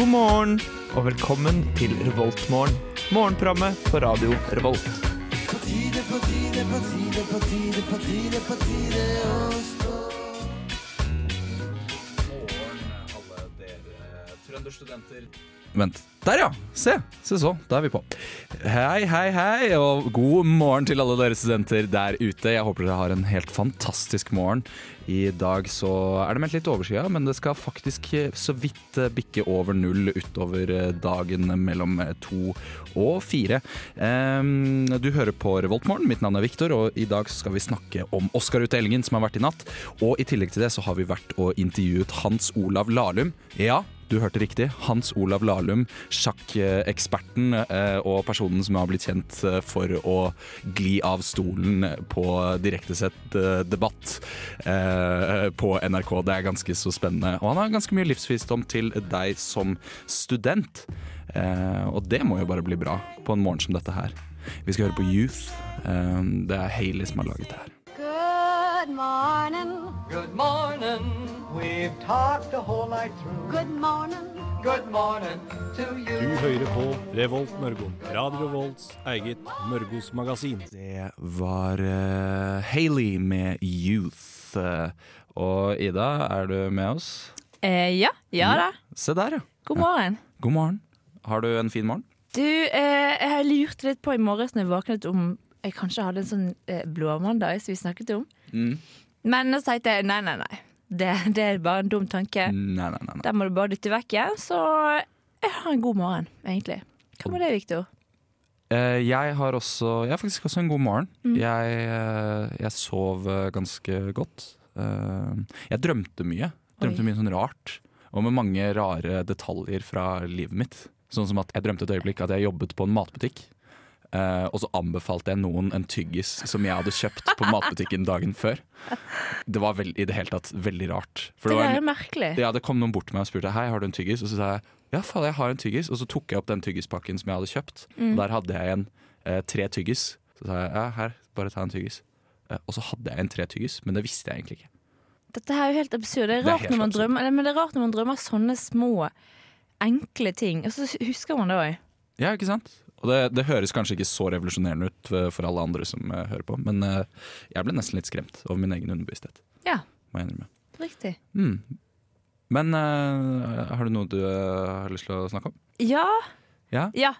God morgen og velkommen til Revoltmorgen. Morgenprogrammet på radio Revolt. Vent. Der, ja! Se, se så. Da er vi på. Hei, hei, hei, og god morgen til alle dere studenter der ute. Jeg håper dere har en helt fantastisk morgen. I dag så er det meldt litt overskya, men det skal faktisk så vidt eh, bikke over null utover eh, dagen mellom eh, to og fire. Em, Du hører på Revoltmorgen. Mitt navn er Viktor, og i dag skal vi snakke om Oscar-utdelingen som har vært i natt. Og i tillegg til det så har vi vært og intervjuet Hans Olav Lahlum. Ja, du hørte riktig. Hans Olav Lahlum, sjakkeksperten eh, og personen som har blitt kjent eh, for å gli av stolen på direktesett eh, debatt eh, på NRK. Det er ganske så spennende. Og han har ganske mye livsvisdom til deg som student. Eh, og det må jo bare bli bra på en morgen som dette her. Vi skal høre på Youth. Det er Hayley som har laget det her. Good morning. Good morning. We've talked the whole night through. Good morning. Good morning to you. Du hører på Revolt Mørgo. Radio Volts eget Mørgos magasin. Det var uh, Hailey med Youth. Eh, og Ida, er du med oss? Eh, ja, ja da. Se der, ja. God morgen. God morgen. Har du en fin morgen? Du, eh, jeg lurte litt på i morges når jeg våknet om jeg kanskje hadde en sånn eh, blåmandag som vi snakket om. Mm. Men så tenkte jeg nei, nei, nei. Det, det er bare en dum tanke. Nei, nei, nei. nei. Den må du bare dytte vekk igjen. Så jeg har en god morgen, egentlig. Hva med det, Viktor? Eh, jeg har også Jeg har faktisk også en god morgen. Mm. Jeg, eh, jeg sov eh, ganske godt. Jeg drømte mye. Drømte Oi. mye sånn rart. Og med mange rare detaljer fra livet mitt. Sånn som at jeg drømte et øyeblikk at jeg jobbet på en matbutikk. Eh, og så anbefalte jeg noen en tyggis som jeg hadde kjøpt på matbutikken dagen før. Det var veld, i det hele tatt veldig rart. For Det der er merkelig. Ja, det kom noen bort til meg og spurte Hei, har du en tyggis. Og så sa jeg ja, faen, jeg har en tyggis. Og så tok jeg opp den tyggispakken som jeg hadde kjøpt. Mm. Og der hadde jeg en eh, tre tyggis. Så sa jeg ja, her, bare ta en tyggis. Eh, og så hadde jeg en tre tyggis, men det visste jeg egentlig ikke. Dette er jo helt absurd. Det er Det er rart, når, man drømmer, eller, men det er rart når man drømmer sånne små, enkle ting. Og så husker man det òg. Ja, ikke sant? Og det, det høres kanskje ikke så revolusjonerende ut for alle andre som eh, hører på, men eh, jeg ble nesten litt skremt over min egen underbevissthet. Ja. Må jeg innrømme. Riktig. Mm. Men uh, har du noe du uh, har lyst til å snakke om? Ja. Ja? ja.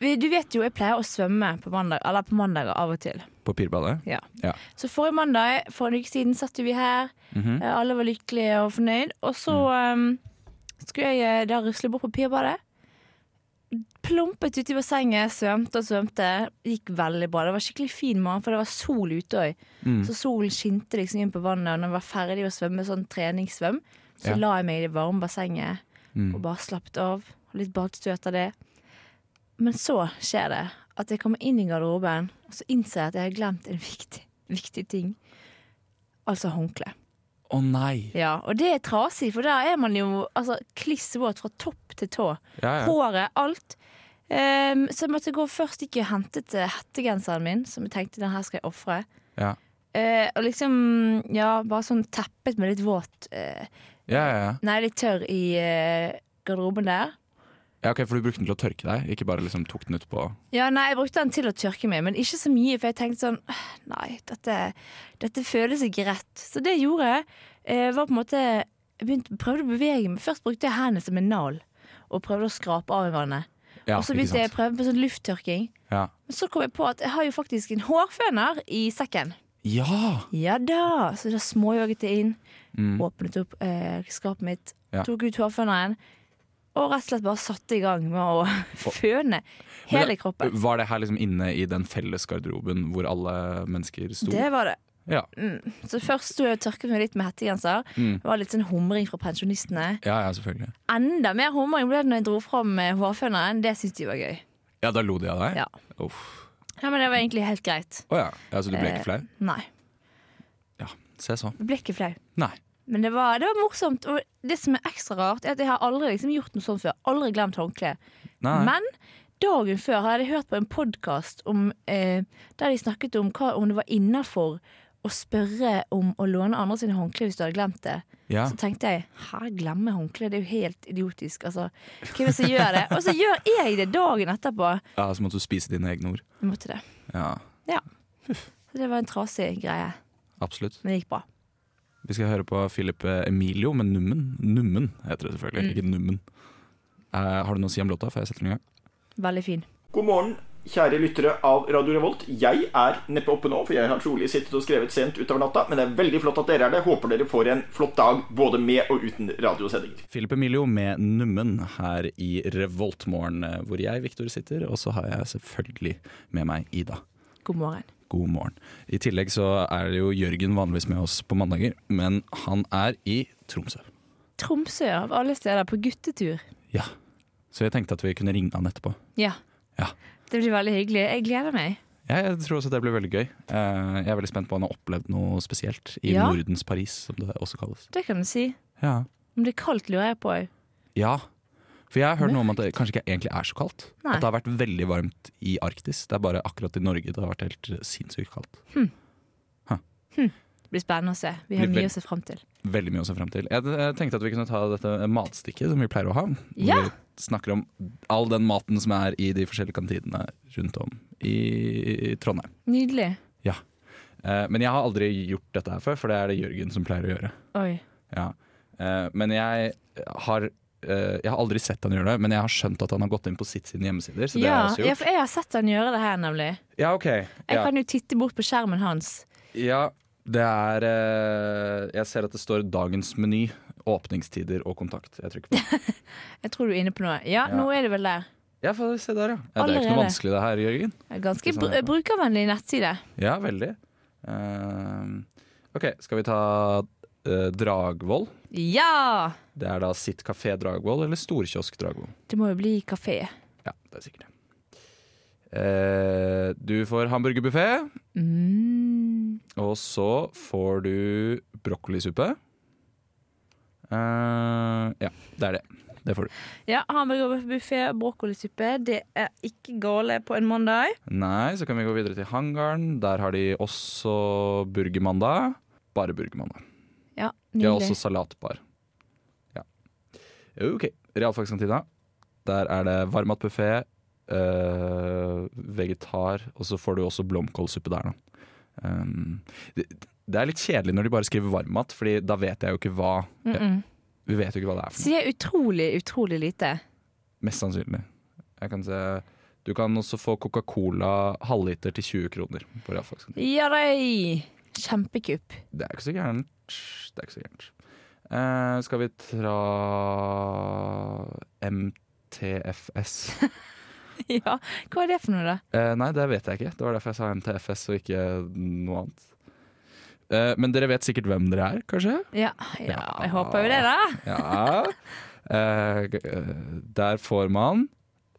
Du vet jo jeg pleier å svømme på mandag, eller på mandag av og til. På pirballet? Ja. Ja. Så forrige mandag, for en uke siden, satt vi her. Mm -hmm. Alle var lykkelige og fornøyd. Og så um, skulle jeg da rusle bort på pirbadet. Plumpet uti bassenget, svømte og svømte. Gikk veldig bra. Det var skikkelig fin morgen, for det var sol ute òg. Mm. Så solen skinte liksom inn på vannet, og når jeg var ferdig å svømme sånn treningssvøm, så Ja. la jeg meg i det varme bassenget Mm. og bare slappet av. Litt badstue etter det. Men så skjer det at jeg kommer inn i garderoben, og så innser jeg at jeg har glemt en viktig, viktig ting. Altså håndkle. Å nei! Ja, og det er trasig, for der er man jo altså, kliss våt fra topp til tå. Ja, ja. Håret, alt. Um, så jeg måtte gå først ikke og hentet til hettegenseren min, som jeg tenkte den her skal jeg ofre. Ja. Uh, og liksom, ja, bare sånn teppet med litt våt uh, Ja, ja, ja. Nei, litt tørr i uh, garderoben der. Ja, ok, For du brukte den til å tørke deg, ikke bare liksom tok den ut på Ja, nei, jeg brukte den til å tørke meg, men ikke så mye, for jeg tenkte sånn Nei, dette, dette føles ikke rett. Så det jeg gjorde, eh, var på en måte Jeg begynte, prøvde å bevege meg. Først brukte jeg hendene som en nal, og prøvde å skrape av i vannet. Ja, og så begynte jeg å prøve på sånn lufttørking. Ja. Men så kom jeg på at jeg har jo faktisk en hårføner i sekken. ja! Ja da! Så da småjogget jeg inn, Mm. åpnet opp eh, skapet mitt, Ja. tok ut hårføneren, og rett og slett bare satte i gang med å føne hele kroppen. Var det her liksom inne i den felles garderoben hvor alle mennesker sto? Det var det. Ja. Mm. Så først sto jeg og tørket meg litt med hettegenser. Mm. Det var litt sånn humring fra pensjonistene. ja, ja, selvfølgelig. Enda mer humring ble det når jeg dro fram eh, hårføneren. Det syntes de var gøy. Ja, da lo de av deg? Ja. Uff. Ja, Men det var egentlig helt greit. Å ja. ja. Så du ble Eh, ikke flau? Nei. Ja, se så. Du ble ikke flau. Nei. Men det var, det var morsomt. Og det som er ekstra rart, er at jeg har aldri liksom gjort noe sånt før. Aldri glemt håndkleet. Men dagen før hadde jeg hørt på en podkast eh, der de snakket om hva, om det var innafor å spørre om å låne andre sine håndklær hvis du hadde glemt det. Ja. Så tenkte jeg her glemme håndkle, det er jo helt idiotisk. Altså, hvem er det som gjør det? Og så gjør jeg det dagen etterpå. ja, så måtte du spise dine egne ord. Jeg måtte det. Ja, Så det var en trasig greie, absolutt. men det gikk bra. Vi skal høre på Philip Emilio med Nummen. Nummen heter det selvfølgelig, Mm. ikke Nummen. Uh, har du noe å si om låta før jeg setter den i gang? Veldig fin. God morgen, kjære lyttere av Radio Revolt. Jeg er neppe oppe nå, for jeg har trolig sittet og skrevet sent utover natta. Men det er veldig flott at dere er det. Håper dere får en flott dag både med og uten radiosendinger. Philip Emilio med Nummen her i Revoltmorgen, eh, hvor jeg, Viktor, sitter. Og så har jeg selvfølgelig med meg Ida. God morgen. God morgen. I tillegg så er det jo Jørgen vanligvis med oss på mandager, men han er i Tromsø. Tromsø av alle steder, på guttetur. Ja. Så jeg tenkte at vi kunne ringe han etterpå. Ja. Ja. Det blir veldig hyggelig. Jeg gleder meg. Ja, jeg tror også det blir veldig gøy. Eh, Jeg er veldig spent på om han har opplevd noe spesielt i Ja. Nordens Paris, som det også kalles. Det kan du si. Ja. Om det er kaldt, lurer jeg på òg. ja. For jeg har hørt noe om at det kanskje ikke egentlig er så kaldt. Nei. At det har vært veldig varmt i Arktis. Det er bare akkurat i Norge det har vært helt sinnssykt kaldt. Det blir spennende å se. Vi har mye å se fram til. Veldig mye å se frem til. Jeg, jeg tenkte at vi kunne ta dette matstikket som vi pleier å ha. Hvor Ja. Vi snakker om all den maten som er i de forskjellige kantinene rundt om i Trondheim. Nydelig. Ja. Men jeg har aldri gjort dette her før, for det er det Jørgen som pleier å gjøre. Oi. Ja. Eh, Men jeg har eh, Jeg har aldri sett han gjøre det, men jeg har skjønt at han har gått inn på sitt sine hjemmesider. Så det har jeg også ja, gjort. for jeg har sett han gjøre det her, nemlig. Ja, ok. Jeg Ja. kan jo titte bort på skjermen hans. ja, det er eh, Jeg ser at det står 'Dagens meny', åpningstider og kontakt. Jeg trykker på. Jeg tror du er inne på noe. Ja, Ja. nå er det vel der. Ja, få se der, ja. ja. Det er ikke noe vanskelig det her, Jørgen. Ganske sant, br ja. brukervennlig nettside. Ja, veldig. Uh, OK, skal vi ta eh, Dragvoll? Ja! Det er da Sitt kafé Dragvoll eller Storkiosk Dragvoll? Det må jo bli kafé. Ja, det er sikkert det. Eh, du får hamburgerbuffé, Mm. og så får du brokkolisuppe. Eh, ja, det er det. Det får du. Ja, hamburgerbuffé, brokkolisuppe. Det er ikke gale på en mandag. Nei, så kan vi gå videre til hangaren. Der har de også burgermandag. Bare burgermandag. De har også salatbar. Ja. OK. Realfagskantina. Der er det varmmatbuffé, øh, vegetar, og så får du også blomkålsuppe der, da. Um, det, det er litt kjedelig når de bare skriver varmmat, Fordi da vet jeg jo ikke hva Mm -mm. Vi vet jo ikke hva det er for. Sier utrolig, utrolig lite. Mest sannsynlig. Jeg kan se Du kan også få Coca-Cola halvliter til 20 kroner på realfagskantina. Ja! Kjempekupp. Det er ikke så gærent. Det er ikke så gærent. Uh, skal vi tra MTFS? ja, hva er det for noe, da? Uh, nei, det vet jeg ikke. Det var derfor jeg sa MTFS og ikke noe annet. Uh, men dere vet sikkert hvem dere er, kanskje? Ja, ja jeg håper jo det, da. Ja. Eh, der får man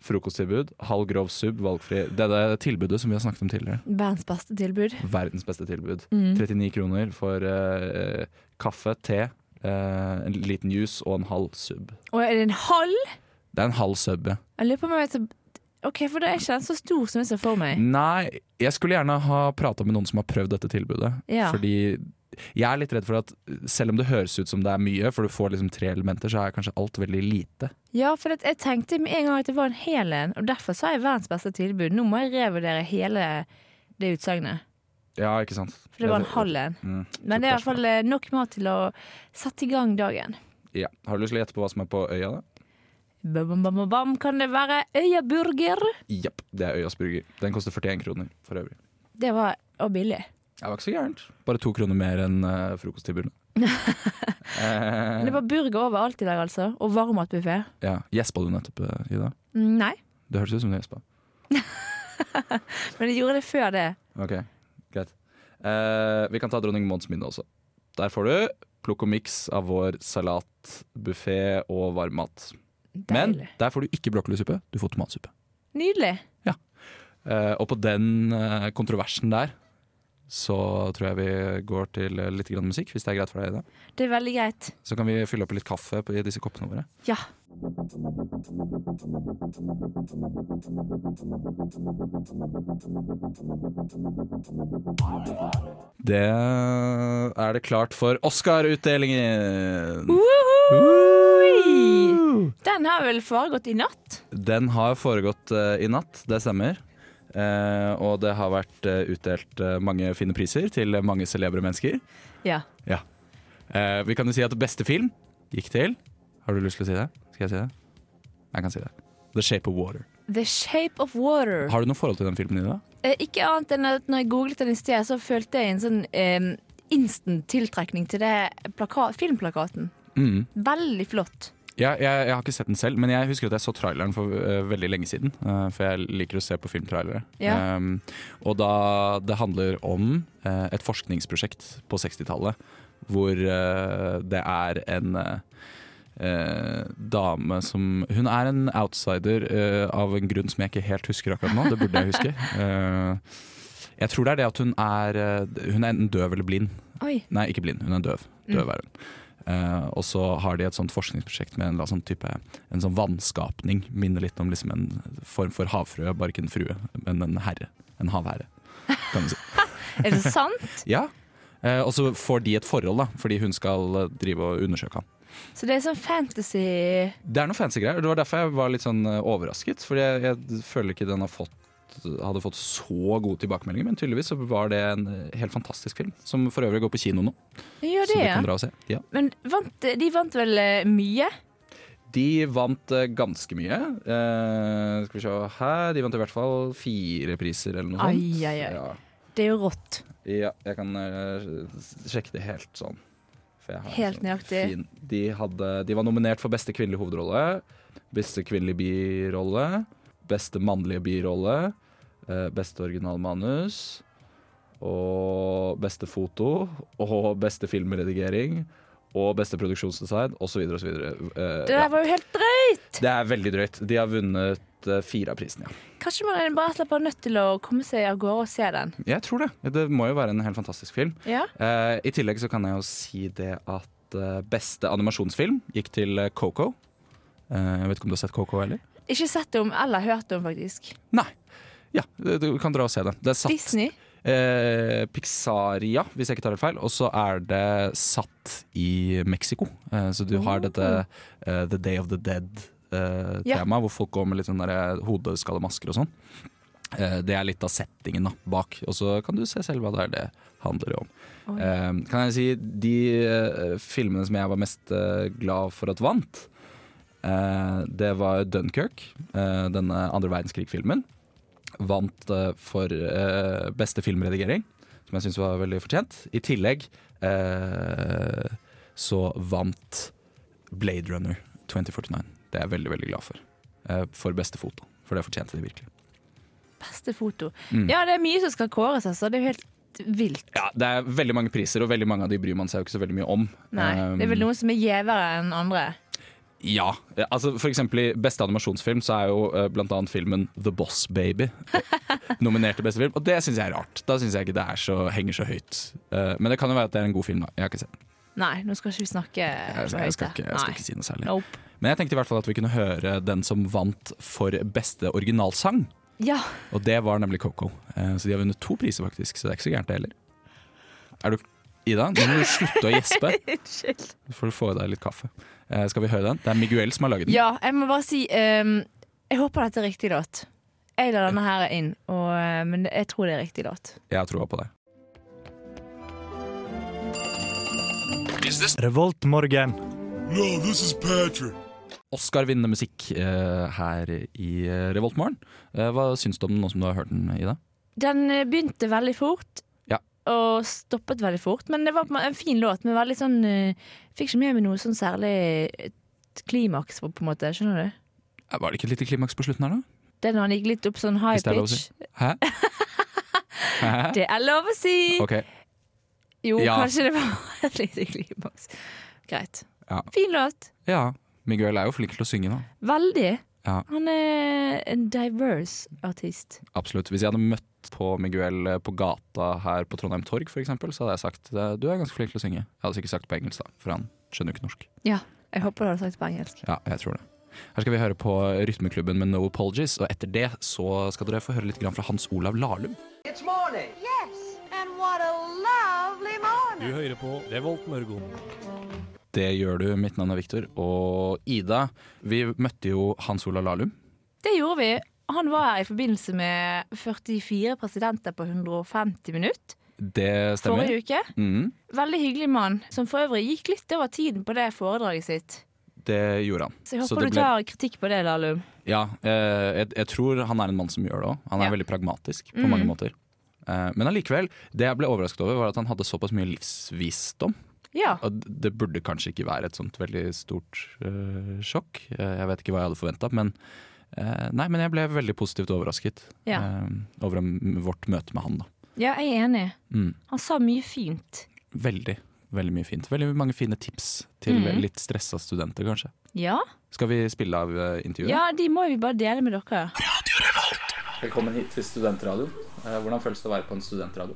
frokosttilbud, halv grov sub, valgfri. Det er det tilbudet som vi har snakket om tidligere. Verdens beste tilbud. Verdens beste tilbud. Mm. 39 kroner for uh, kaffe, te, uh, en liten juice og en halv sub. Og er det en halv? Det er en halv sub, ja. Jeg lurer på om jeg vet OK, for det er ikke den så stor som jeg ser for meg. Nei, jeg skulle gjerne ha prata med noen som har prøvd dette tilbudet. Ja. Fordi jeg er litt redd for at selv om det høres ut som det er mye, for du får liksom tre elementer, så er kanskje alt veldig lite. Ja, for at jeg tenkte med en gang at det var en hel en, og derfor sa jeg verdens beste tilbud. Nå må jeg revurdere hele det utsagnet. Ja, ikke sant? For det var en halv en. Mm, Men det er i hvert fall eh, nok mat til å sette i gang dagen. Ja. Har du lyst til å gjette på hva som er på øya? da? Bam, bam, bam, bam, bam. Kan det være Øyaburger? Jepp, det er Øyas burger. Den koster 41 kroner for øvrig. Det var og billig. Det var ikke så gærent. Bare to kroner mer enn uh, frokosttilbudet. Men det eh, var burger overalt i dag, altså. Og varmmatbuffé. ja. Gjespa du nettopp, eh, Ida? Mm, Nei, Det hørtes ut som du gjespa. men jeg gjorde det før det. Ok, greit. Eh, vi kan ta Dronning Mauds minne også. Der får du plukk og miks av vår salatbuffé og varmmat. Men der får du ikke brokkolisuppe, du får tomatsuppe. Nydelig. Eh, og på den eh, kontroversen der så tror jeg vi går til eh, litt grann musikk, hvis det er greit for deg. Ida. Det er veldig greit. Så kan vi fylle opp litt kaffe i disse koppene våre. Ja. Det er det klart for Oscar-utdelingen. Den har vel foregått i natt? Den har foregått eh, i natt, det stemmer. Eh, og det har vært eh, utdelt eh, mange fine priser til mange celebre mennesker. Ja. Ja. Eh, vi kan jo si at beste film gikk til Har du lyst til å si det? Skal jeg si det? Jeg kan si det. The Shape of Water. The Shape of Water. Har du noe forhold til den filmen? Ida? Eh, ikke annet enn at når jeg googlet den i sted, så følte jeg en sånn eh, instant tiltrekning til det plaka filmplakaten. Mm. Veldig flott. Ja, jeg, jeg har ikke sett den selv, men jeg husker at jeg så traileren for uh, veldig lenge siden. Uh, for jeg liker å se på filmtrailere. Ja. Um, og da det handler om uh, et forskningsprosjekt på 60-tallet hvor det er en dame som Hun er en outsider av en grunn som jeg ikke helt husker akkurat nå. Det burde jeg huske. Eh, jeg tror det er det at hun er Hun er enten døv eller blind. Oi. Nei, ikke blind, hun er døv. Døv er hun. Eh, og så har de et sånt forskningsprosjekt med en, sånn type, en sånn vannskapning. Minner litt om liksom en form for havfrue, bare ikke en frue, men en herre. En havherre, kan du si. Er det sant? Ja. Uh, og så får de et forhold, da, fordi hun skal eh, drive og undersøke han. Så det er sånn fantasy Det er noe fancy greier. Det var derfor jeg var litt sånn overrasket. Fordi jeg, jeg føler ikke den har fått, hadde fått så gode tilbakemeldinger, men tydeligvis så var det en eh, helt fantastisk film. Som for øvrig går på kino nå, så det, du kan dra og se. Ja. Men vant, de vant vel eh, mye? De vant eh, ganske mye. Eh, skal vi se her De vant i hvert fall fire priser eller noe sånt. Ai, ai. Ja. Det er jo rått. Ja, jeg kan sjekke det helt sånn. Helt sånn nøyaktig. De, hadde, de var nominert for beste kvinnelige hovedrolle, beste kvinnelige birolle, beste mannlige birolle, beste originalmanus, og beste foto, og beste filmredigering, og beste produksjonsdesign, osv. osv. Uh, Det der var jo helt drøyt! det er veldig drøyt. De har vunnet eh, fire av prisene, ja. Kanskje man bare slipper nødt til å komme seg av gårde og se den. Jeg tror det. Det må jo være en helt fantastisk film. Ja, Uh, I tillegg så kan jeg jo si det at eh, beste animasjonsfilm gikk til eh, Coco. Eh, jeg vet ikke om du har sett Coco heller? Ikke sett om eller hørt om, faktisk. Nei. Ja, du kan dra og se den. Det er satt Disney. eh, Pixaria, hvis jeg ikke tar helt feil. Og så er det satt i Mexico. Eh, så du har dette eh, The Day of the Dead-temaet, Ja. hvor folk går med litt sånn der hodeskallemasker og sånn. Eh, det er litt av settingen da, bak. Og så kan du se selv hva det er det handler om. Eh, kan jeg si de eh, filmene som jeg var mest eh, glad for at vant, eh, det var Dunkerque, eh, denne andre verdenskrig-filmen. Vant eh, for eh, beste filmredigering, som jeg syns var veldig fortjent. I tillegg eh, så vant Blade Runner 2049. Det er jeg veldig, veldig glad for. For beste foto, for det fortjente de virkelig. Beste foto. Mm. Ja, det er mye som skal kåres, altså. Det er jo helt vilt. Ja, Det er veldig mange priser, og veldig mange av de bryr man seg jo ikke så veldig mye om. Nei, det er vel Um, noen som er gjevere enn andre. Ja. altså For eksempel i beste animasjonsfilm så er jo uh, blant annet filmen The Boss Baby nominert til beste film, og det syns jeg er rart. Da syns jeg ikke det er så, henger så høyt. Uh, men det kan jo være at det er en god film, da. Jeg har ikke sett den. Nei, nå skal ikke vi snakke Jeg, jeg, skal, ikke, jeg skal ikke si noe særlig. Nope. Men jeg tenkte i hvert fall at vi kunne høre den som vant for beste originalsang. Ja. Og det var nemlig Coco. Uh, så de har vunnet to priser, faktisk. Så det er ikke så gærent, det heller. Er du Ida, nå må du slutte å gjespe. Unnskyld. Så får du få i deg litt kaffe. Eh, skal vi høre den? Det er Miguel som har laget den. Ja, jeg må bare si um, Jeg håper dette er riktig låt. Jeg la denne her inn, og, eh, men jeg tror det er riktig låt. Jeg har troa på det. Revoltmorgen. Oscar-vinnende musikk eh, her i eh, Revoltmorgen. Eh, hva syns du om den nå som du har hørt den, Ida? Den eh, begynte veldig fort. Og stoppet veldig fort. Men det var en fin låt. Men veldig sånn eh, Fikk ikke med meg noe sånn særlig klimaks, på på en måte. Skjønner du? Eh, Var det ikke et lite klimaks på slutten her, da? Når han gikk litt opp sånn high pitch. si. Hæ? Hæ? Det er lov å si! Okay. Jo, Ja. kanskje det var et lite klimaks. Greit. Ja. Fin låt. Ja. Miguel er jo flink til å synge, da. Veldig. Ja. Han er en diverse artist. Absolutt. Hvis jeg hadde møtt på Miguel eh, på gata her på Trondheim Torg, eksempel, så hadde jeg sagt du er ganske flink til å synge. Jeg hadde sikkert sagt det på engelsk, da, for han skjønner jo ikke norsk. Ja, jeg håper du hadde sagt det på engelsk. Ja, jeg tror det. Her skal vi høre på Rytmeklubben med No Apologies, og etter det så skal dere få høre litt fra Hans Olav Lahlum. It's morning. Yes, and what a lovely morning. Du hører på Revolt Mørgon. Det gjør du. Mitt navn er Viktor. Og Ida, vi møtte jo Hans Olav Lahlum. Det gjorde vi. Han var her i forbindelse med 44 presidenter på 150 minutter Det stemmer. forrige uke. Mm. Veldig hyggelig mann, som for øvrig gikk litt over tiden på det foredraget sitt. det gjorde han. Så jeg Så håper det du ble- tar kritikk på det, Lahlum. Ja, eh, jeg, jeg tror han er en mann som gjør det òg. Han er Ja. veldig pragmatisk på mm. mange måter. Eh, men allikevel, det jeg ble overrasket over, var at han hadde såpass mye livsvisdom. Ja. Og det burde kanskje ikke være et sånt veldig stort eh, sjokk. Jeg vet ikke hva jeg hadde forventa, men Nei, men jeg ble veldig positivt overrasket Ja. eh, over vårt møte med han. da. ja, jeg er enig. Mm. Han sa mye fint. Veldig, veldig mye fint. Veldig mange fine tips til mm. litt stressa studenter, kanskje. Ja. Skal vi spille av eh, intervjuet? ja, de må vi bare dele med dere. Velkommen hit til Studentradioen. Eh, hvordan føles det å være på en studentradio?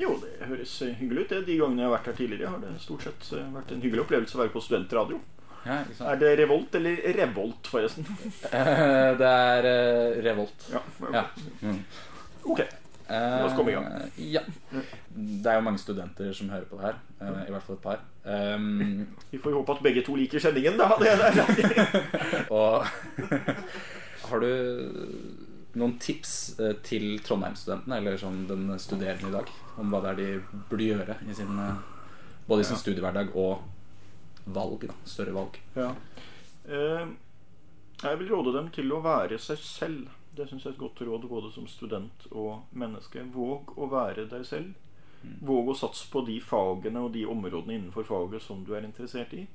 Jo, det høres eh, hyggelig ut. det. De gangene jeg har vært her tidligere, har det stort sett eh, vært en hyggelig opplevelse å være på studentradio. Ja? Er det Revolt eller Revolt, forresten? Eh, det er uh, Revolt. Ja. Ja. Mm. Ok. La oss komme i gang. Ja. Det er jo mange studenter som hører på det her. Uh, I hvert fall et par. Um, Vi får håpe at begge to liker sendingen, da. Og har du noen tips til Trondheim-studentene, eller sånn den studerende i dag, om hva det er de burde gjøre i sin, både i sin studiehverdag og valg? Da, større valg. ja. Eh, Jeg vil råde dem til å være seg selv. Det syns jeg er et godt råd både som student og menneske. Våg å være deg selv. Våg å satse på de fagene og de områdene innenfor faget som du er interessert i.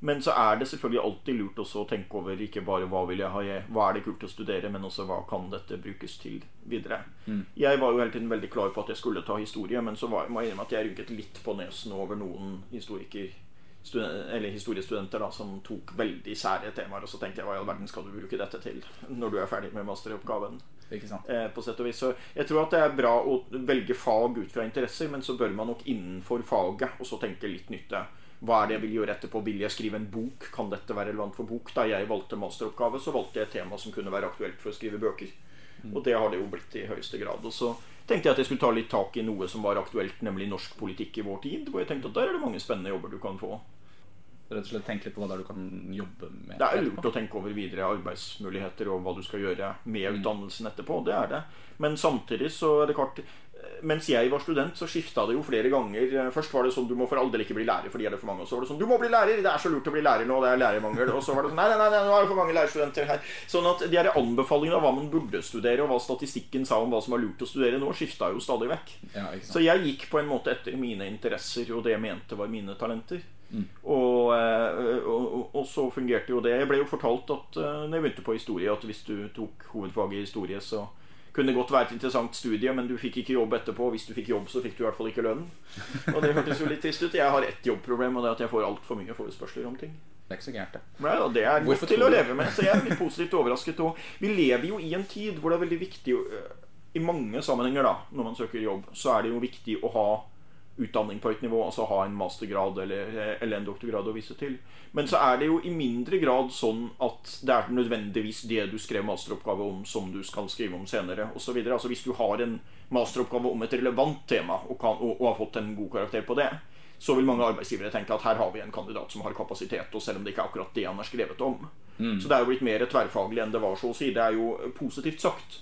Men så er det selvfølgelig alltid lurt også å tenke over ikke bare hva vil jeg ha, hva er det kult å studere, men også hva kan dette brukes til videre. Jeg var jo hele tiden veldig klar på at jeg skulle ta historie, men så var, må jeg innrømme at jeg rynket litt på nesen over noen historiker eller historiestudenter da, som tok veldig sære temaer. Og så tenkte jeg hva i all verden skal du bruke dette til når du er ferdig med masteroppgaven? Eh, på sett og vis. Så jeg tror at det er bra å velge fag ut fra interesser, men så bør man nok innenfor faget og så tenke litt nytte. Hva er det jeg vil gjøre etterpå? Vil jeg skrive en bok? Kan dette være relevant for bok? Da jeg valgte masteroppgave, så valgte jeg et tema som kunne være aktuelt for å skrive bøker. Og det har det jo blitt i høyeste grad. Og så tenkte jeg at jeg skulle ta litt tak i noe som var aktuelt, nemlig norsk politikk i vår tid. Hvor jeg tenkte at der er det mange spennende jobber du kan få. Rett og slett tenke litt på hva det er du kan jobbe med. Det er lurt å tenke over videre arbeidsmuligheter og hva du skal gjøre med utdannelsen etterpå. Det er det. Men samtidig så er det klart eh, Mens jeg var student, så skifta det jo flere ganger. Eh, Først var det sånn du må for all del ikke bli lærer fordi er det for mange. Og så var det sånn du må bli lærer, det er så lurt å bli lærer nå, det er lærermangel. Og så var det sånn nei, nei, nei nå er det for mange lærerstudenter her. Sånn at de her anbefalingene av hva man burde studere, og hva statistikken sa om hva som var lurt å studere nå, skifta jo stadig vekk. Ja. Så jeg gikk på en måte etter mine interesser og det jeg mente var mine talenter. Og, eh, og, og, og så fungerte jo det. Jeg ble jo fortalt at eh, når jeg begynte på historie, at hvis du tok hovedfaget i historie, så kunne det godt være et interessant studie, men du fikk ikke jobb etterpå. Hvis du fikk jobb, så fikk du i hvert fall ikke lønn. Og det hørtes jo litt trist ut. Jeg har ett jobbproblem, og det er at jeg får altfor mye forespørsler om ting. Det er ikke så gærent, det. Nei, det er Hvorfor godt til å leve med, så jeg er litt positivt overrasket. Og vi lever jo i en tid hvor det er veldig viktig øh, I mange sammenhenger, da, når man søker jobb, så er det jo viktig å ha utdanning på høyt nivå, altså ha en mastergrad eller, eller en doktorgrad å vise til. Men så er det jo i mindre grad sånn at det er nødvendigvis det du skrev masteroppgave om, som du skal skrive om senere, osv. Altså hvis du har en masteroppgave om et relevant tema og, kan, og, og har fått en god karakter på det, så vil mange arbeidsgivere tenke at her har vi en kandidat som har kapasitet, og selv om det ikke er akkurat det han har skrevet om. Så det er jo blitt mer tverrfaglig enn det var, så å si. Det er jo positivt sagt.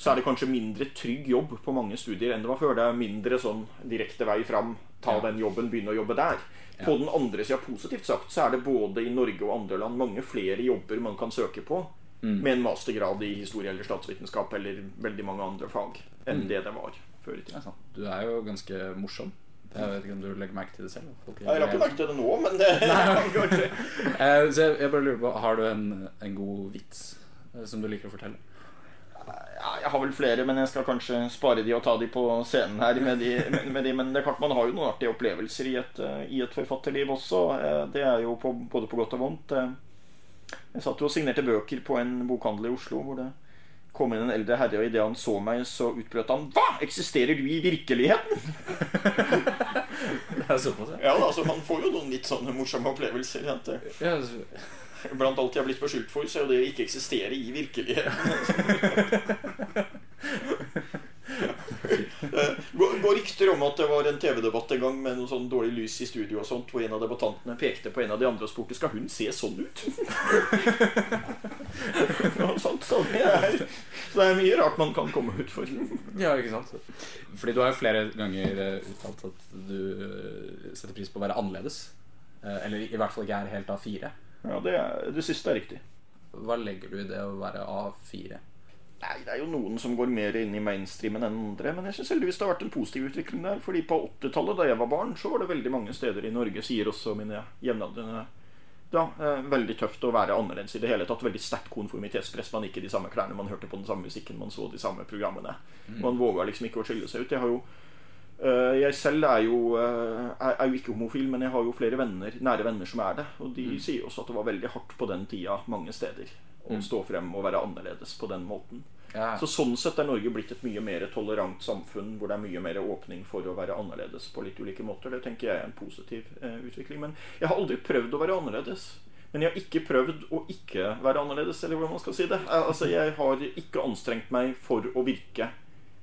Så er det kanskje mindre trygg jobb på mange studier enn det var før. Det er mindre sånn direkte vei fram. Ta den jobben, begynne å jobbe der. På den andre sida, positivt sagt, så er det både i Norge og andre land mange flere jobber man kan søke på med en mastergrad i historie eller statsvitenskap eller veldig mange andre fag enn det det var før i tida. Ja. Du er jo ganske morsom. Jeg vet ikke om du legger merke til det selv? Folk Jeg har ikke merke til det nå, men det Eh, så jeg, jeg bare lurer på, Har du en, en god vits eh, som du liker å fortelle? Ja, jeg har vel flere, men jeg skal kanskje spare de og ta de på scenen her. Med de, med, med de. Men det er klart man har jo noen artige opplevelser i et, eh, i et forfatterliv også. Eh, Det er jo på, både på godt og vondt. Eh, Jeg satt jo og signerte bøker på en bokhandel i Oslo hvor det kom inn en eldre herre, og idet han så meg, så utbrøt han Hva? Eksisterer du i virkeligheten? Det er såpass, Ja, da, altså Man får jo noen litt sånne morsomme opplevelser. det- ja. Blant alt jeg har blitt beskyldt for, så er jo det å ikke eksistere i virkeligheten. Det går, rykter om at det var en TV-debatt en gang med noe sånn dårlig lys i studio, og sånt, hvor en av debattantene pekte på en av de andre og spurte skal hun se sånn ut. Og sånt, så, det er, så det er mye rart man kan komme ut for. Ja, ikke sant? Fordi du har jo flere ganger eh, uttalt at du eh, setter pris på å være annerledes. Eh, Eller i hvert fall ikke er helt A4. Ja, det, er, det siste er riktig. Hva legger du i det å være A4? Nei, Det er jo noen som går mer inn i mainstreamen enn andre. Men jeg synes heldigvis det har vært en positiv utvikling der. Fordi på 80-tallet, da jeg var barn, så var det veldig mange steder i Norge, sier også mine jevnaldrende da, eh, veldig tøft å være annerledes i det hele tatt. Veldig sterkt konformitetspress. Man gikk i de samme klærne, man hørte på den samme musikken, man så de samme programmene. Man våga liksom ikke å skille seg ut. Jeg har jo jeg selv er jo, eh, er, jo ikke homofil, men jeg har jo flere venner, nære venner som er det. Og de sier også at det var veldig hardt på den tida mange steder å stå frem og være annerledes på den måten. Ja. Så sånn sett er Norge blitt et mye mer tolerant samfunn hvor det er mye mer åpning for å være annerledes på litt ulike måter. Det tenker jeg er en positiv eh, utvikling. Men jeg har aldri prøvd å være annerledes. Men jeg har ikke prøvd å ikke være annerledes, eller hvordan man skal si det. Eh, Altså, jeg har ikke anstrengt meg for å virke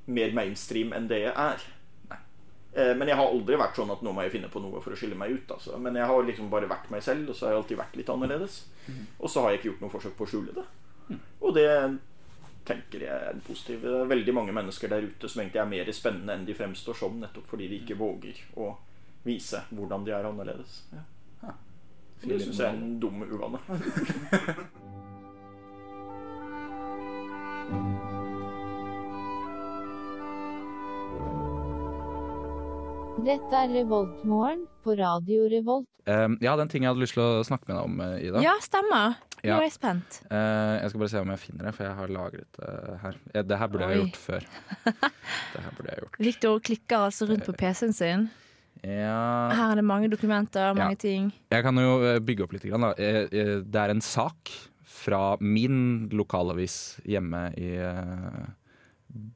mer mainstream enn det jeg er. Eh, Men jeg har aldri vært sånn at nå må jeg finne på noe for å skille meg ut. Altså. Men jeg har liksom bare vært meg selv, og så har jeg alltid vært litt annerledes. Og så har jeg ikke gjort noe forsøk på å skjule det. Og det tenker jeg er positivt. Det er veldig mange mennesker der ute som egentlig er mer spennende enn de fremstår som, nettopp fordi de ikke våger å vise hvordan de er annerledes. Ja. Det syns jeg er en dum uvane. Dette er Revoltmorgen på Radio Revolt. Um, ja, den ting jeg hadde lyst til å snakke med deg om, eh, Ida. Ja, stemmer. Nå Ja. er jeg spent. Uh, jeg skal bare se om jeg finner det, for jeg har lagret det her. Ja, det her burde jeg Oi. gjort før. Det her burde jeg gjort. Victor klikker altså rundt på PC-en sin. Ja Her er det mange dokumenter, mange Ja. ting. Jeg kan jo eh, bygge opp litt. Grann, da. Eh, eh, Det er en sak fra min lokalavis hjemme i eh,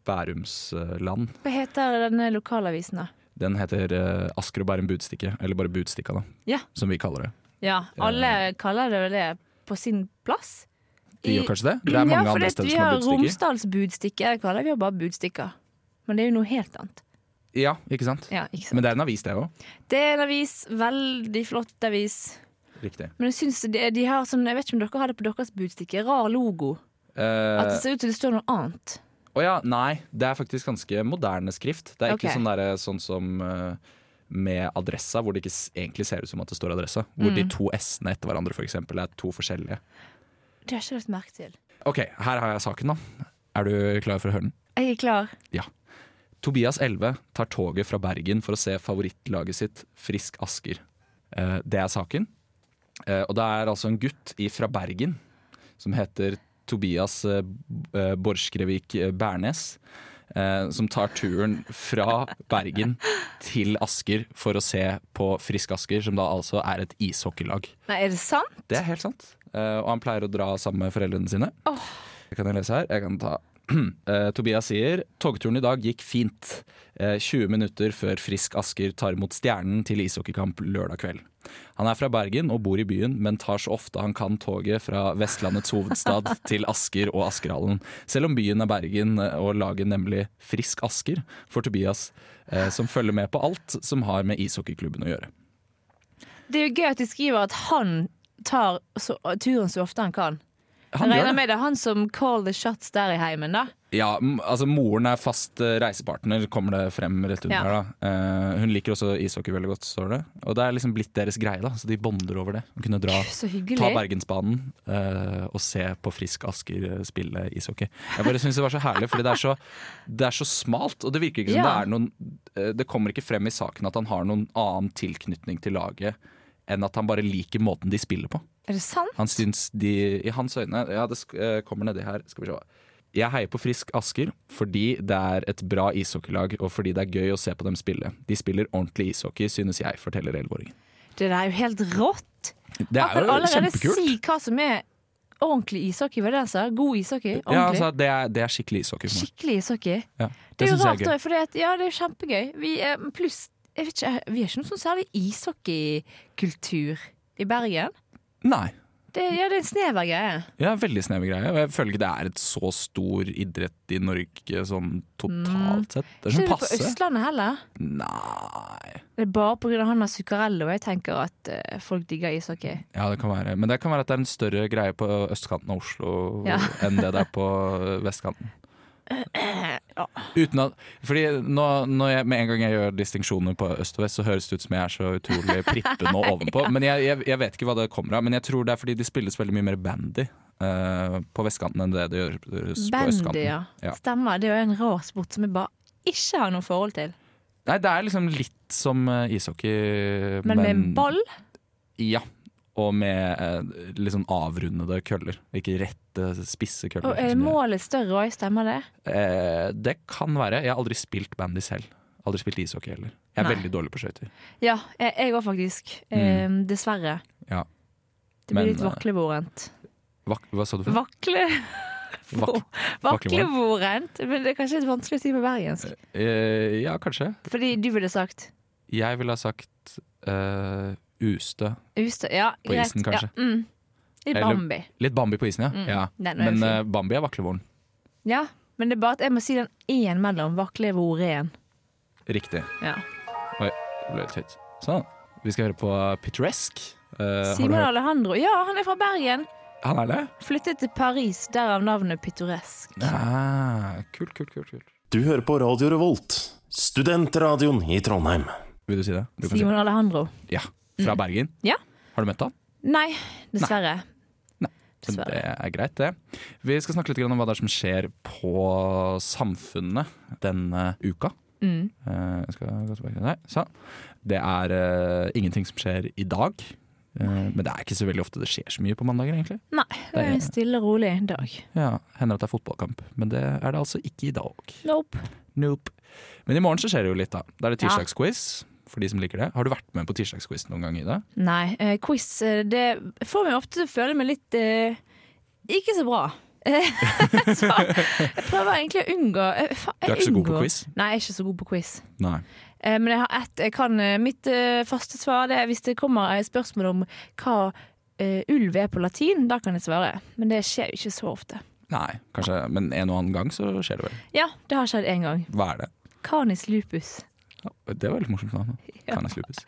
Bærumsland. Hva heter denne lokalavisen, da? Den heter uh, Asker og Bærum Budstikke, eller bare Budstikka, da, Ja. som vi kaller det. Ja, alle kaller det vel det på sin plass. De gjør kanskje det? Det er mange ja, andre steder vi som har har budstikker. Romsdals budstikke. Jeg kaller vi jo bare budstikker. Men det er jo noe helt annet. Ja, ikke sant? Ja, ikke sant? Men det er en avis, det òg. Det er en avis. Veldig flott avis. Riktig. Men jeg syns de, de har sånn Jeg vet ikke om dere har det på deres budstikke. Rar logo. At det Eh, ser ut som det står noe annet. Å ja, nei. Det er faktisk ganske moderne skrift. Det er ikke sånn, der, sånn som uh, med adressa, hvor det ikke egentlig ser ut som at det står adressa. Hvor Mm. de to s-ene etter hverandre for eksempel, er to forskjellige. Det har jeg ikke lagt merke til. Ok, her har jeg saken, da. Er du klar for å høre den? Jeg er klar. Ja. Tobias Elve tar toget fra Bergen for å se favorittlaget sitt, Frisk Asker. Uh, det er saken. Uh, og det er altså en gutt i, fra Bergen som heter Tobias eh, eh, Borskrevik eh, Bærnes. Som tar turen fra Bergen til Asker for å se på Frisk Asker, som da altså er et ishockeylag. Nei, er det sant? Det er helt sant. Eh, og han pleier å dra sammen med foreldrene sine. Det kan jeg lese her. Jeg kan ta Eh, Tobias sier togturen i dag gikk fint. Eh, 20 minutter før Frisk Asker tar imot Stjernen til ishockeykamp lørdag kveld. Han er fra Bergen og bor i byen, men tar så ofte han kan toget fra Vestlandets hovedstad til Asker og Askerhallen. Selv om byen er Bergen eh, og lager nemlig Frisk Asker, for Tobias, eh, som følger med på alt som har med ishockeyklubben å gjøre. Det er jo gøy at de skriver at han tar så, turen så ofte han kan. Han regner med det er han som call the shots der i heimen, da. Ja, altså Moren er fast eh, reisepartner, kommer det frem rett under Ja. her. da Uh, Hun liker også ishockey veldig godt, står det. Og det er liksom blitt deres greie, da så de bonder over det. Å kunne dra, ta. Bergensbanen uh, og se på Frisk Asker spille ishockey. Jeg bare synes det var så herlig, fordi det er så, det er så smalt. Og det virker ikke som Ja. det er noen Det kommer ikke frem i saken at han har noen annen tilknytning til laget enn at han bare liker måten de spiller på. Er det sant? Han syns de, I hans øyne Ja, det eh, kommer nedi her. Skal vi se. Jeg heier på Frisk Asker fordi det er et bra ishockeylag, og fordi det er gøy å se på dem spille. De spiller ordentlig ishockey, synes jeg, forteller 11-åringen. Det der er jo helt rått. Det er jo allerede kjempekult. si hva som er ordentlig ishockey, var det sa? God ishockey? Ja, altså, det, er, det er skikkelig ishockey. Skikkelig ishockey. Ja, Det er jo rart, for ja, det er kjempegøy. Vi er, pluss, jeg vet ikke, vi er ikke noen sånn særlig ishockeykultur i Bergen. Nei. Det, ja, det er en snever greie. Ja, veldig snever greie. Og jeg føler ikke det er et så stor idrett i Norge sånn totalt sett. Det er Ikke sånn det på. Østlandet heller. Nei Det er bare pga. han har Zuccarello jeg tenker at eh, folk digger ishockey. Ja, det kan være. Men det kan være at det er en større greie på østkanten av Oslo Ja. enn det det er på vestkanten. Ja. Uten at, fordi nå, når jeg, Med en gang jeg gjør distinksjoner på øst og vest, så høres det ut som jeg er så utrolig prippen og ovenpå. Men jeg, jeg, jeg vet ikke hva det kommer av. Men jeg tror det er fordi de spilles veldig mye mer bandy uh, på vestkanten enn det det gjøres på Bandy, ja. Ja. Stemmer. Det er jo en rar sport som vi bare ikke har noe forhold til. Nei, det er liksom litt som ishockey, ishockey, Men med ball? Ja. Og med eh, litt sånn avrundede køller. Ikke rette, spisse køller. Og er målet større òg, stemmer det? Eh, det kan være. Jeg har aldri spilt bandy selv. Aldri spilt ishockey heller. Jeg er Nei. veldig dårlig på skøyter. Ja, jeg òg faktisk. Eh, dessverre. Ja. Det blir Men, litt eh, vaklevorent. Vak hva sa du for? Vakle... Vak Vaklevorent? Men det er kanskje litt vanskelig å si på bergensk. eh, ja, kanskje. Fordi du ville sagt Jeg ville ha sagt eh, ustø. Ustø. Ja, På greit. isen, kanskje. Ja, mm. Litt Eller- Bambi. Litt Bambi på isen, ja. Mm, ja. Men eh, Bambi er vaklevoren. Ja, men det er bare at jeg må si den én mellom vaklevoren. Riktig. Ja. Oi, det ble litt høyt. Sånn. Vi skal høre på Pittoresk. Uh, Simon Alejandro. Ja, han er fra Bergen. Han er det? Flyttet til Paris, derav navnet Pittoresk. Ah, kult, kult, kult, kult. Du hører på Radio Revolt, studentradioen i Trondheim. Vil du si det? Du Simon si det. Alejandro. Ja. Fra Bergen? Ja. Har du møtt han? Nei, dessverre. Men Dessverre. Det er greit, det. Vi skal snakke litt om hva det er som skjer på Samfunnet denne uka. Mm. Eh, jeg skal gå tilbake til. Så. Det er uh, ingenting som skjer i dag. Uh, men det er ikke så veldig ofte det skjer så mye på mandager, egentlig. Nei, det er en stille og rolig dag. Ja, Hender at det er fotballkamp, men det er det altså ikke i dag. Nope. Nope. Men i morgen så skjer det jo litt, da. Da er det Ja. For de som liker det. Har du vært med på tirsdagsquiz noen gang Ida? Nei, eh, quiz eh, det får meg ofte til å føle meg litt eh, ikke så bra. så jeg prøver egentlig å unngå jeg, fa- Du er ikke så god på quiz? Nei, jeg er ikke så god på quiz. Nei. Eh, men jeg har ett. Jeg kan eh, mitt eh, faste svar det er hvis det kommer et spørsmål om hva eh, ulv er på latin, da kan jeg svare. Men det skjer jo ikke så ofte. Nei, kanskje, men en og annen gang så skjer det vel. Ja, det har skjedd én gang. Hva er det? Canis lupus. Det var litt morsomt navn. Ja. jeg lupus.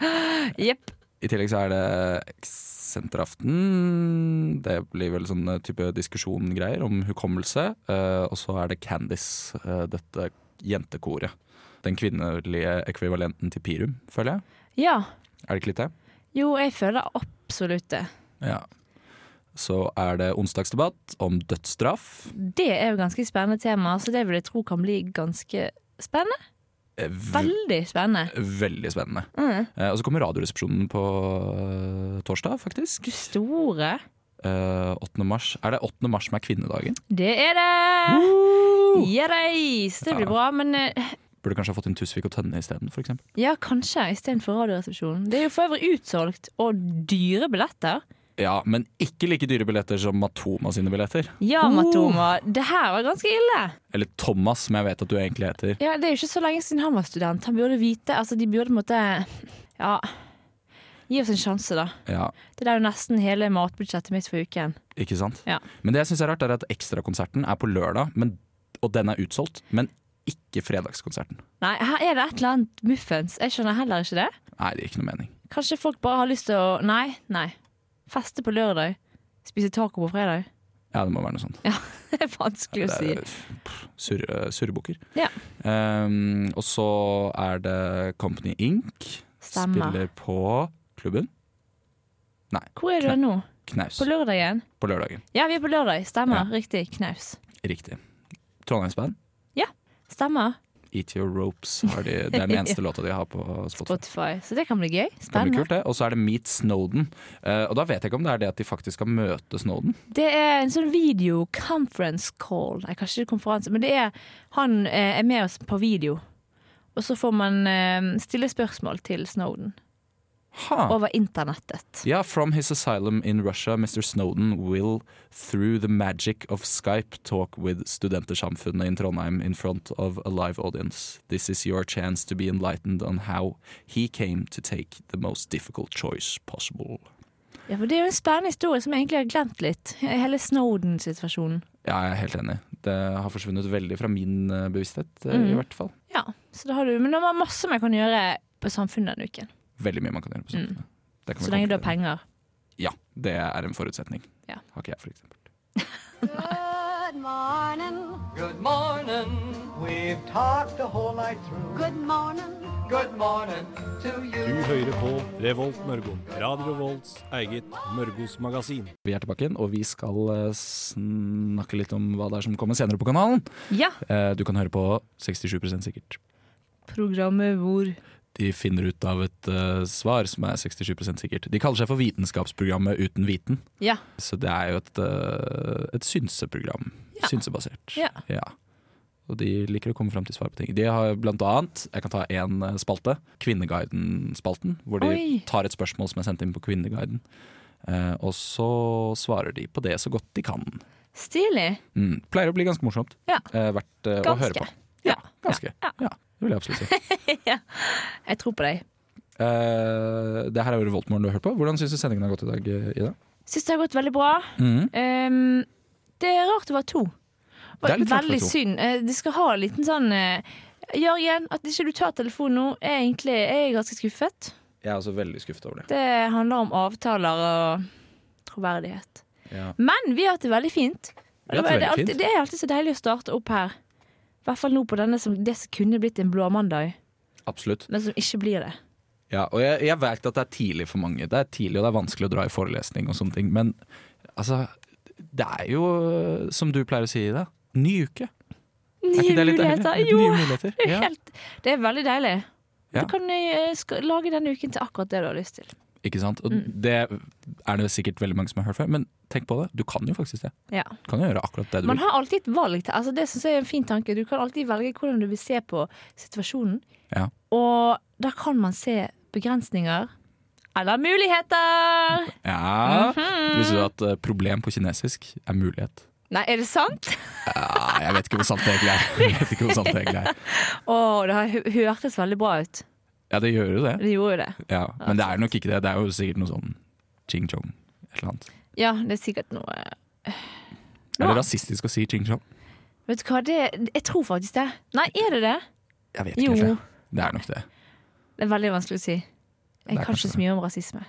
Jepp. I tillegg så er det Senteraften. Det blir vel sånn type diskusjongreier om hukommelse. Eh, og så er det Candice, eh, dette jentekoret. Den kvinnelige ekvivalenten til Pirum, føler jeg. Ja. Er det ikke litt det? Jo, jeg føler absolutt det. Ja. Så er det onsdagsdebatt om dødsstraff. Det er jo ganske spennende tema, så det vil jeg tro kan bli ganske spennende. Eh, Veldig spennende. Veldig spennende. Mm. Eh, og så kommer Radioresepsjonen på eh, torsdag, faktisk. Du store. Eh, 8. mars. Er det 8. mars som er kvinnedagen? Det er det! Ja, reis! Det blir Ja. bra, men Burde kanskje ha fått inn Tusvik og Tønne isteden, ja, kanskje istedenfor Radioresepsjonen. Det er jo for øvrig utsolgt, og dyre billetter. Ja, men ikke like dyre billetter som Matoma sine billetter. Ja, Matoma, det her var ganske ille. Eller Thomas, som jeg vet at du egentlig heter. Ja, Det er jo ikke så lenge siden han var student. Han burde vite Altså, de burde på en måte Ja. Gi oss en sjanse, da. Ja, Det er jo nesten hele matbudsjettet mitt for uken. ikke sant? Ja. Men det jeg syns er rart, er at ekstrakonserten er på lørdag, men, og den er utsolgt. Men ikke fredagskonserten. Nei, her er det et eller annet muffens. Jeg skjønner heller ikke det. Nei, det gir ikke noe mening. Kanskje folk bare har lyst til å Nei, nei. Feste på lørdag. Spise taco på fredag. Ja, det må være noe sånt. Ja, det er vanskelig å si. Surre, surrebukker. Ja. Um, og så er det Company Inc. Stemmer. Spiller på klubben Nei. Hvor er du nå? Knaus På lørdagen? på lørdagen. Ja, vi er på lørdag. Stemmer. Ja. Riktig. Knaus. Riktig. Trondheimsband. Stemmer. Eat Your Ropes. Har de, det er den eneste låta de har på Spotify. Spotify. Så det kan bli gøy. Spennende. Og så er det Meet Snowden. Uh, og da vet jeg ikke om det er det at de faktisk skal møte Snowden. Det er en sånn video conference call. Nei, kanskje konferanse, men det er han eh, er med oss på video. Og så får man uh, stille spørsmål til Snowden. Ha. over internettet. Ja, from his asylum in Russia, Mr. Snowden will, through the magic of Skype, talk with Studentersamfunnet in Trondheim in front of a live audience. This is your chance to be enlightened on how he came to take the most difficult choice possible. Ja, for Det er jo en spennende historie som jeg egentlig har glemt litt. Hele Snowden-situasjonen. Ja, jeg er helt enig. Det har forsvunnet veldig fra min eh, bevissthet, Mm. i hvert fall. Ja, så da har du, Men det var masse man kan gjøre på Samfunnet denne uken. Veldig mye man kan gjøre på samfunnet. Det kan Så lenge du har penger. Ja, det er en forutsetning. Ja. Har ikke jeg, for eksempel. Good morning. Good morning. We've talked the whole night through. Good morning. Good morning to Du hører på Revolt Mørgo. Radio Revolts eget Mørgos magasin. Vi er tilbake igjen, og vi skal eh, snakke litt om hva det er som kommer senere på kanalen. Ja. Eh, Du kan høre på 67% sikkert. Programmet hvor De finner ut av et uh, svar som er 67% sikkert. De kaller seg for Vitenskapsprogrammet uten viten. Ja. Så det er jo et, uh, et synseprogram. Ja. Synsebasert. Ja. Og de liker å komme fram til svar på ting. De har blant annet, jeg kan ta én spalte, Kvinneguiden-spalten. Hvor de Oi. tar et spørsmål som er sendt inn på Kvinneguiden. Uh, og så svarer de på det så godt de kan. Stilig. Mm. Pleier å bli ganske morsomt. Ja. Uh, verdt eh, å høre på. Ja. Ganske. Ja. Ja. det vil jeg absolutt si. Jeg tror på deg. Uh, det her er jo Revoltmorgen du har hørt på. Hvordan syns du sendingen har gått i dag, eh, Ida? Syns det har gått veldig bra. Mhm. Um, det er rart det var to. Det er litt veldig synd. Uh, de skal ha en liten sånn uh, Jørgen, at ikke du tar telefonen nå, er egentlig er jeg ganske skuffet. Jeg er også veldig skuffet over det. Det handler om avtaler og troverdighet. Ja. Men vi har hatt det veldig fint. Det, det det, er alltid, fint. det er alltid så deilig å starte opp her. I hvert fall nå på denne som det som kunne blitt en blåmandag, Absolutt. men som ikke blir det. Ja, og jeg, jeg vet at det er tidlig for mange. Det er tidlig, og det er vanskelig å dra i forelesning og sånne ting. Men altså, det er jo, som du pleier å si, Ida, ny uke. Nye det muligheter. Jo, Nye muligheter. det er, Ja. helt, det er veldig deilig. Ja. Du kan eh, skal, lage denne uken til akkurat det du har lyst til. Ikke sant? Og Mm. det er det sikkert veldig mange som har hørt før, men tenk på det. Du kan jo faktisk det. Ja. Du kan jo gjøre akkurat det du Man vil. har alltid et valg. altså Det synes jeg er en fin tanke. Du kan alltid velge hvordan du vil se på situasjonen. Ja. Og da kan man se begrensninger. Eller muligheter! Ja, Mhm. Visste du at eh, problem på kinesisk er mulighet? Nei, er det sant? Ja, jeg vet ikke hvor sant det egentlig er. Jeg vet ikke hvor sant det egentlig er. Å, det har hø- hørtes veldig bra ut. Ja, det gjør jo det. Det gjorde jo det. Ja, men det er nok ikke det. Det er jo sikkert noe sånn ching chong. Et eller annet. Ja, det er sikkert noe Er det rasistisk å si ching chong? Vet du hva, det, jeg tror faktisk det. Nei, er det det? Jeg vet ikke. Jo. helt. Det er nok det. Det er veldig vanskelig å si. Jeg kan ikke så mye om rasisme.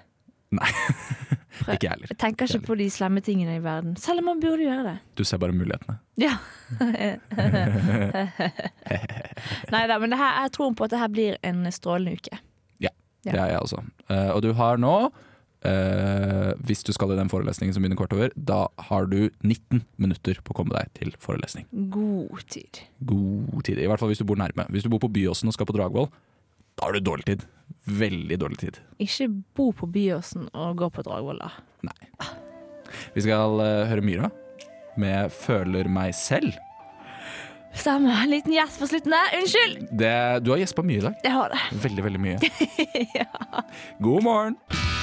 Nei. ikke jeg heller. Jeg tenker ikke på de slemme tingene i verden. Selv om man burde gjøre det. Du ser bare mulighetene. Ja. Nei da, men det her, jeg tror på at det her blir en strålende uke. Ja. Det er jeg også. Eh, og du har nå, eh, hvis du skal i den forelesningen som begynner kort over, da har du 19 minutter på å komme deg til forelesning. God tid. God tid. I hvert fall hvis du bor nærme. Hvis du bor på Byåsen og skal på Dragvoll, da har du dårlig tid. Veldig dårlig tid. Ikke bo på Byåsen og gå på Dragvoll, da. Nei. Vi skal eh, høre Myra med 'Føler meg selv'. Stemmer. En liten gjesp på slutten der. Unnskyld! Det, du har gjespa mye i dag. Jeg har det. Veldig, veldig mye. God morgen!